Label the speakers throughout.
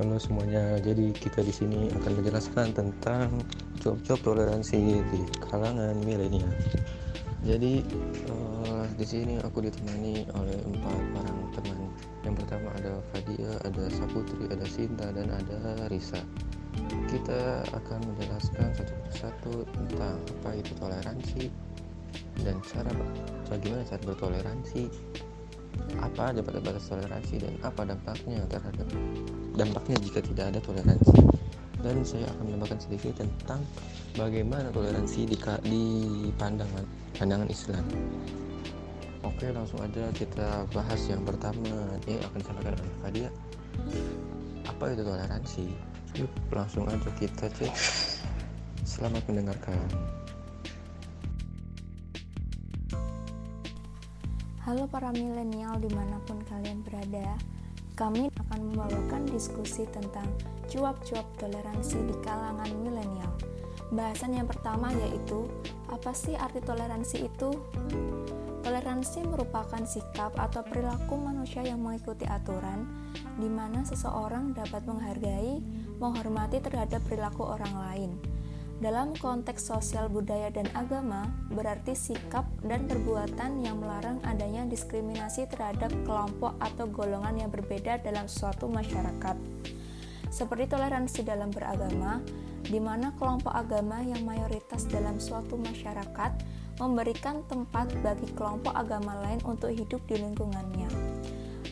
Speaker 1: Halo semuanya, jadi kita di sini akan menjelaskan tentang cuap-cuap toleransi di kalangan milenial. Jadi uh, di sini aku ditemani oleh empat orang teman. Yang pertama ada Fadia, ada Saputri, ada Sinta, dan ada Risa. Kita akan menjelaskan satu persatu tentang apa itu toleransi dan cara bagaimana cara bertoleransi apa ada batas toleransi dan apa dampaknya terhadap dampaknya jika tidak ada toleransi. Dan saya akan menambahkan sedikit tentang bagaimana toleransi di, di pandangan pandangan Islam. Oke langsung aja kita bahas yang pertama. Ini akan disampaikan oleh Fadia apa itu toleransi? Yuk langsung aja kita cek. Selamat mendengarkan.
Speaker 2: Halo para milenial di mana pun kalian berada. Kami akan membawakan diskusi tentang cuap-cuap toleransi di kalangan milenial Bahasan yang pertama yaitu Apa sih arti toleransi itu? Toleransi merupakan sikap atau perilaku manusia yang mengikuti aturan di mana seseorang dapat menghargai, menghormati terhadap perilaku orang lain dalam konteks sosial budaya dan agama, berarti sikap dan perbuatan yang melarang adanya diskriminasi terhadap kelompok atau golongan yang berbeda dalam suatu masyarakat. Seperti toleransi dalam beragama, di mana kelompok agama yang mayoritas dalam suatu masyarakat memberikan tempat bagi kelompok agama lain untuk hidup di lingkungannya.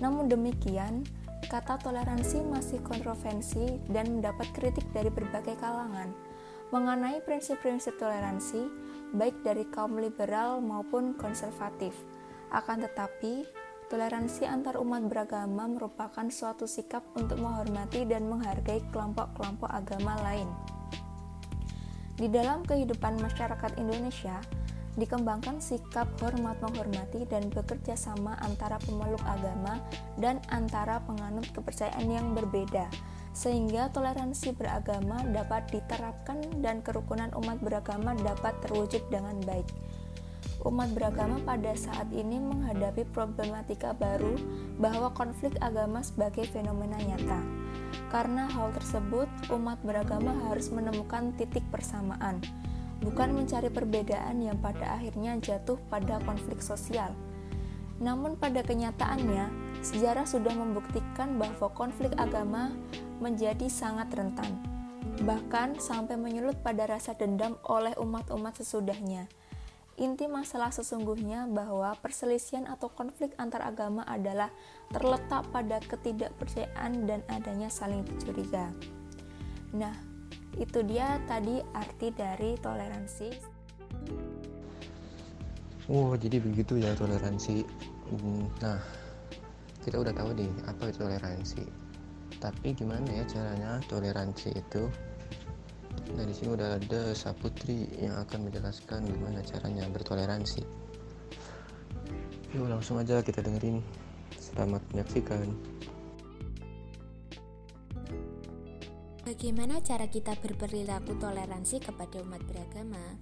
Speaker 2: Namun demikian, kata toleransi masih kontroversi dan mendapat kritik dari berbagai kalangan mengenai prinsip-prinsip toleransi, baik dari kaum liberal maupun konservatif. Akan tetapi, toleransi antar umat beragama merupakan suatu sikap untuk menghormati dan menghargai kelompok-kelompok agama lain. Di dalam kehidupan masyarakat Indonesia, dikembangkan sikap hormat menghormati dan bekerja sama antara pemeluk agama dan antara penganut kepercayaan yang berbeda sehingga toleransi beragama dapat diterapkan dan kerukunan umat beragama dapat terwujud dengan baik. Umat beragama pada saat ini menghadapi problematika baru bahwa konflik agama sebagai fenomena nyata. Karena hal tersebut, umat beragama harus menemukan titik persamaan, bukan mencari perbedaan yang pada akhirnya jatuh pada konflik sosial. Namun pada kenyataannya, Sejarah sudah membuktikan bahwa konflik agama menjadi sangat rentan, bahkan sampai menyulut pada rasa dendam oleh umat-umat sesudahnya. Inti masalah sesungguhnya bahwa perselisihan atau konflik antar agama adalah terletak pada ketidakpercayaan dan adanya saling curiga. Nah, itu dia tadi arti dari toleransi.
Speaker 1: Oh, jadi begitu ya toleransi. Hmm, nah, kita udah tahu nih apa itu toleransi. Tapi gimana ya caranya toleransi itu? Nah di sini udah ada Saputri yang akan menjelaskan gimana caranya bertoleransi. Yuk langsung aja kita dengerin. Selamat menyaksikan.
Speaker 3: Bagaimana cara kita berperilaku toleransi kepada umat beragama?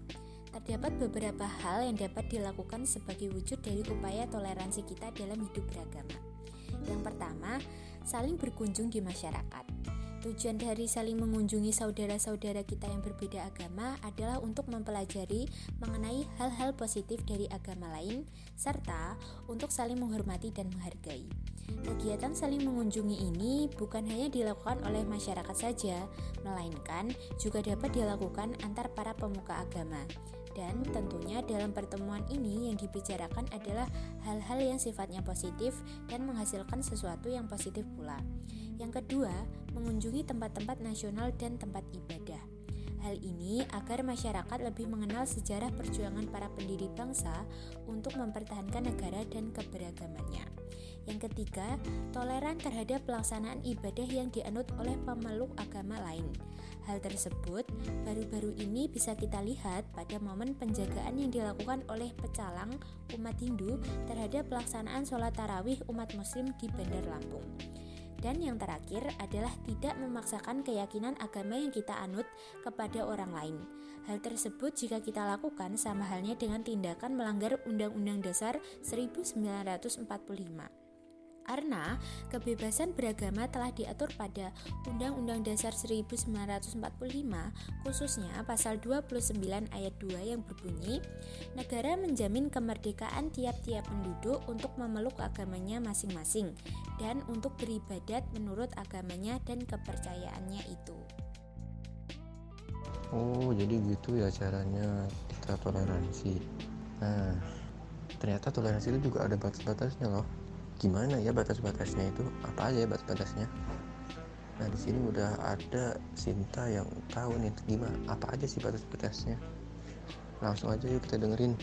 Speaker 3: Terdapat beberapa hal yang dapat dilakukan sebagai wujud dari upaya toleransi kita dalam hidup beragama. Yang pertama, saling berkunjung di masyarakat. Tujuan dari saling mengunjungi saudara-saudara kita yang berbeda agama adalah untuk mempelajari mengenai hal-hal positif dari agama lain, serta untuk saling menghormati dan menghargai. Kegiatan saling mengunjungi ini bukan hanya dilakukan oleh masyarakat saja, melainkan juga dapat dilakukan antar para pemuka agama. Dan tentunya dalam pertemuan ini yang dibicarakan adalah hal-hal yang sifatnya positif dan menghasilkan sesuatu yang positif pula. Yang kedua, mengunjungi tempat-tempat nasional dan tempat ibadah. Hal ini agar masyarakat lebih mengenal sejarah perjuangan para pendiri bangsa untuk mempertahankan negara dan keberagamannya. Yang ketiga, toleran terhadap pelaksanaan ibadah yang dianut oleh pemeluk agama lain. Hal tersebut baru-baru ini bisa kita lihat pada momen penjagaan yang dilakukan oleh pecalang umat Hindu terhadap pelaksanaan sholat tarawih umat muslim di Bandar Lampung. Dan yang terakhir adalah tidak memaksakan keyakinan agama yang kita anut kepada orang lain. Hal tersebut jika kita lakukan sama halnya dengan tindakan melanggar Undang-Undang Dasar 1945. Karena kebebasan beragama telah diatur pada Undang-Undang Dasar 1945 khususnya pasal 29 ayat 2 yang berbunyi negara menjamin kemerdekaan tiap-tiap penduduk untuk memeluk agamanya masing-masing dan untuk beribadat menurut agamanya dan kepercayaannya itu.
Speaker 1: Oh, jadi gitu ya caranya kita toleransi. Nah, ternyata toleransi itu juga ada batas-batasnya loh gimana ya batas-batasnya itu? Apa aja ya batas-batasnya? Nah di sini udah ada Sinta yang tahu nih gimana apa aja sih batas-batasnya. Langsung aja yuk kita dengerin.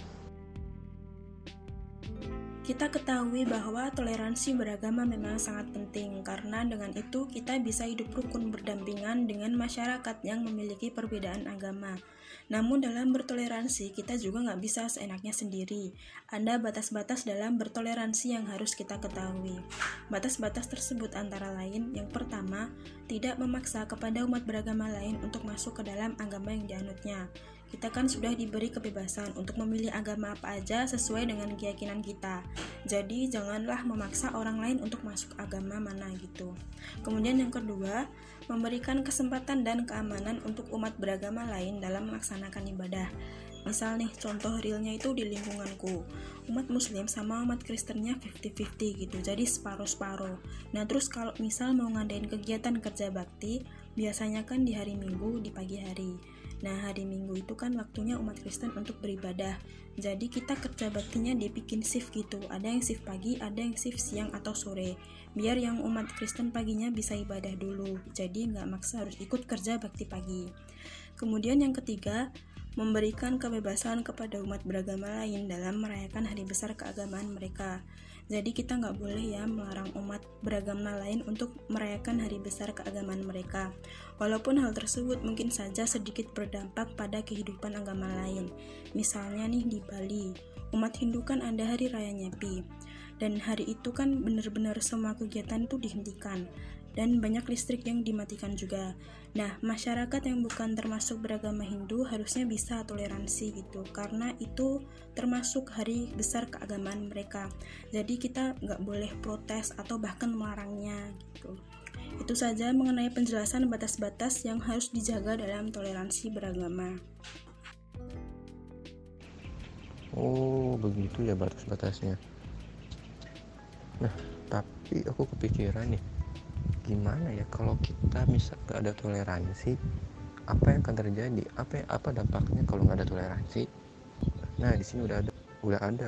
Speaker 4: Kita ketahui bahwa toleransi beragama memang sangat penting karena dengan itu kita bisa hidup rukun berdampingan dengan masyarakat yang memiliki perbedaan agama. Namun dalam bertoleransi kita juga nggak bisa seenaknya sendiri. Ada batas-batas dalam bertoleransi yang harus kita ketahui. Batas-batas tersebut antara lain yang pertama, tidak memaksa kepada umat beragama lain untuk masuk ke dalam agama yang dianutnya. Kita kan sudah diberi kebebasan untuk memilih agama apa aja sesuai dengan keyakinan kita. Jadi janganlah memaksa orang lain untuk masuk agama mana gitu. Kemudian yang kedua, memberikan kesempatan dan keamanan untuk umat beragama lain dalam melaksanakan ibadah. Misal nih, contoh realnya itu di lingkunganku. Umat muslim sama umat kristennya 50-50 gitu, jadi separuh-separuh. Nah terus kalau misal mau ngadain kegiatan kerja bakti, biasanya kan di hari minggu, di pagi hari. Nah, hari Minggu itu kan waktunya umat Kristen untuk beribadah. Jadi kita kerja baktinya dibikin shift gitu. Ada yang shift pagi, ada yang shift siang atau sore. Biar yang umat Kristen paginya bisa ibadah dulu. Jadi nggak maksa harus ikut kerja bakti pagi. Kemudian yang ketiga, memberikan kebebasan kepada umat beragama lain dalam merayakan hari besar keagamaan mereka. Jadi kita nggak boleh ya melarang umat beragama lain untuk merayakan hari besar keagamaan mereka. Walaupun hal tersebut mungkin saja sedikit berdampak pada kehidupan agama lain. Misalnya nih di Bali, umat Hindu kan ada hari raya Nyepi. Dan hari itu kan benar-benar semua kegiatan itu dihentikan dan banyak listrik yang dimatikan juga. Nah, masyarakat yang bukan termasuk beragama Hindu harusnya bisa toleransi gitu, karena itu termasuk hari besar keagamaan mereka. Jadi kita nggak boleh protes atau bahkan melarangnya gitu. Itu saja mengenai penjelasan batas-batas yang harus dijaga dalam toleransi beragama.
Speaker 1: Oh, begitu ya batas-batasnya. Nah, tapi aku kepikiran nih gimana ya kalau kita misal gak ada toleransi apa yang akan terjadi? Apa apa dampaknya kalau nggak ada toleransi? Nah di sini udah ada udah ada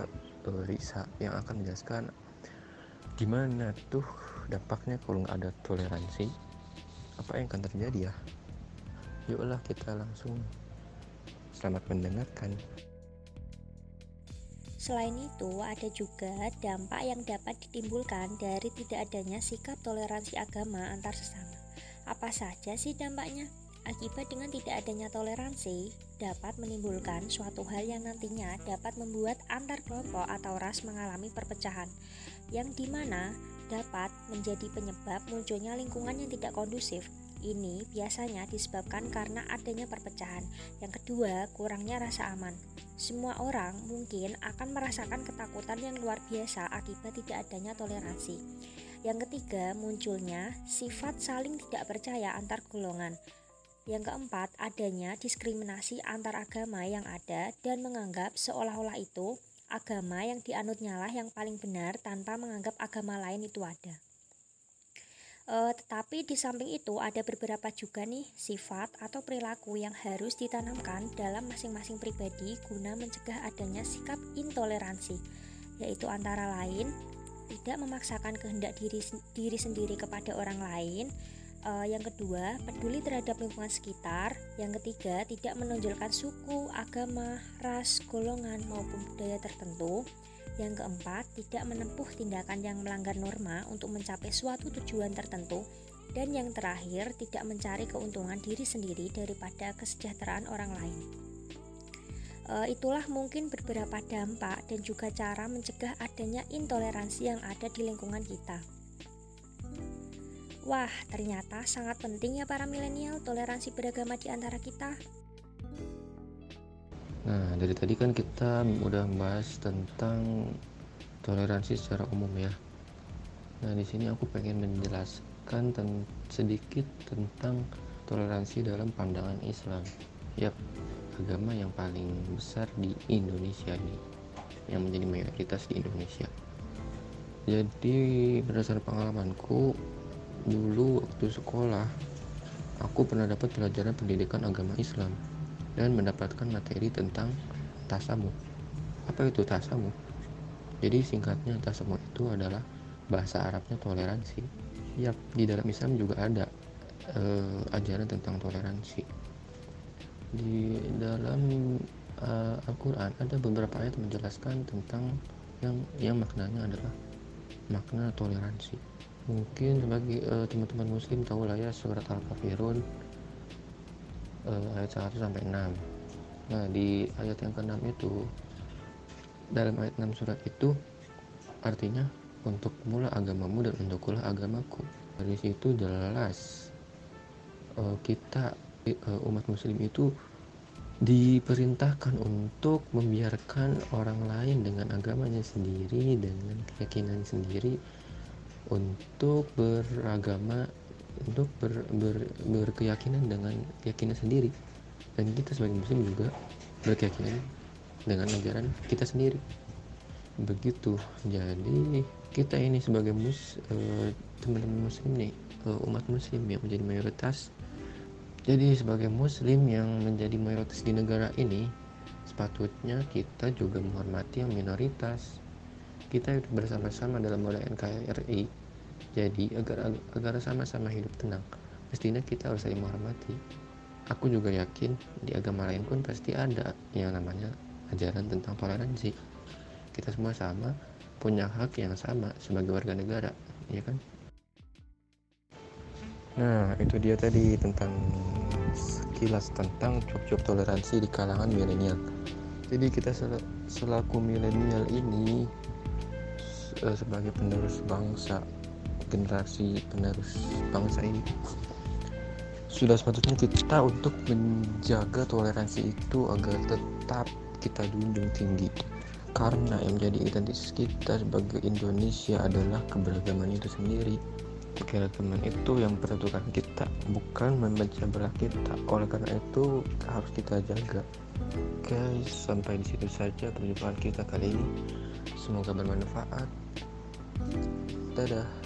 Speaker 1: Risa yang akan menjelaskan gimana tuh dampaknya kalau nggak ada toleransi. Apa yang akan terjadi ya? Yuklah kita langsung. Selamat mendengarkan
Speaker 3: Selain itu, ada juga dampak yang dapat ditimbulkan dari tidak adanya sikap toleransi agama antar sesama. Apa saja sih dampaknya? Akibat dengan tidak adanya toleransi dapat menimbulkan suatu hal yang nantinya dapat membuat antar kelompok atau ras mengalami perpecahan, yang di mana dapat menjadi penyebab munculnya lingkungan yang tidak kondusif ini biasanya disebabkan karena adanya perpecahan. Yang kedua, kurangnya rasa aman. Semua orang mungkin akan merasakan ketakutan yang luar biasa akibat tidak adanya toleransi. Yang ketiga, munculnya sifat saling tidak percaya antar golongan. Yang keempat, adanya diskriminasi antar agama yang ada dan menganggap seolah-olah itu agama yang dianutnya lah yang paling benar tanpa menganggap agama lain itu ada. Uh, tetapi di samping itu ada beberapa juga nih sifat atau perilaku yang harus ditanamkan dalam masing-masing pribadi guna mencegah adanya sikap intoleransi, yaitu antara lain tidak memaksakan kehendak diri diri sendiri kepada orang lain. Uh, yang kedua, peduli terhadap lingkungan sekitar. Yang ketiga, tidak menonjolkan suku, agama, ras, golongan maupun budaya tertentu. Yang keempat, tidak menempuh tindakan yang melanggar norma untuk mencapai suatu tujuan tertentu. Dan yang terakhir, tidak mencari keuntungan diri sendiri daripada kesejahteraan orang lain. E, itulah mungkin beberapa dampak dan juga cara mencegah adanya intoleransi yang ada di lingkungan kita. Wah, ternyata sangat penting ya para milenial toleransi beragama di antara kita.
Speaker 1: Nah, dari tadi kan kita udah membahas tentang toleransi secara umum ya. Nah, di sini aku pengen menjelaskan ten sedikit tentang toleransi dalam pandangan Islam. Yap, agama yang paling besar di Indonesia ini, yang menjadi mayoritas di Indonesia. Jadi berdasarkan pengalamanku dulu waktu sekolah, aku pernah dapat pelajaran pendidikan agama Islam dan mendapatkan materi tentang tasamu. Apa itu tasamu? Jadi singkatnya tasamu itu adalah bahasa Arabnya toleransi. Yap, di dalam Islam juga ada uh, ajaran tentang toleransi. Di dalam uh, Al-Qur'an ada beberapa ayat menjelaskan tentang yang yang maknanya adalah makna toleransi. Mungkin sebagai uh, teman-teman muslim tahu lah ya surat Al-Kafirun uh, ayat 1 sampai 6. Nah, di ayat yang ke-6 itu dalam ayat 6 surat itu artinya untuk mula agamamu dan untukkulah agamaku dari situ jelas uh, kita uh, umat muslim itu diperintahkan untuk membiarkan orang lain dengan agamanya sendiri dengan keyakinan sendiri untuk beragama untuk ber, ber, berkeyakinan dengan keyakinan sendiri. Dan kita sebagai muslim juga berkeyakinan dengan ajaran kita sendiri. Begitu. Jadi kita ini sebagai mus uh, teman-teman muslim nih uh, umat muslim yang menjadi mayoritas. Jadi sebagai muslim yang menjadi mayoritas di negara ini sepatutnya kita juga menghormati yang minoritas. Kita bersama-sama dalam model NKRI jadi agar agar sama-sama hidup tenang mestinya kita harus saling menghormati. Aku juga yakin di agama lain pun pasti ada yang namanya ajaran tentang toleransi. Kita semua sama punya hak yang sama sebagai warga negara ya kan? Nah itu dia tadi tentang sekilas tentang cuap-cuap toleransi di kalangan milenial. Jadi kita sel selaku milenial ini sebagai penerus bangsa generasi penerus bangsa ini sudah sepatutnya kita untuk menjaga toleransi itu agar tetap kita junjung tinggi. Karena yang menjadi identitas kita sebagai Indonesia adalah keberagaman itu sendiri. Keberagaman itu yang mempersatukan kita bukan memecah belah kita. Oleh karena itu harus kita jaga. Guys sampai di situ saja perjumpaan kita kali ini. Semoga bermanfaat. Dadah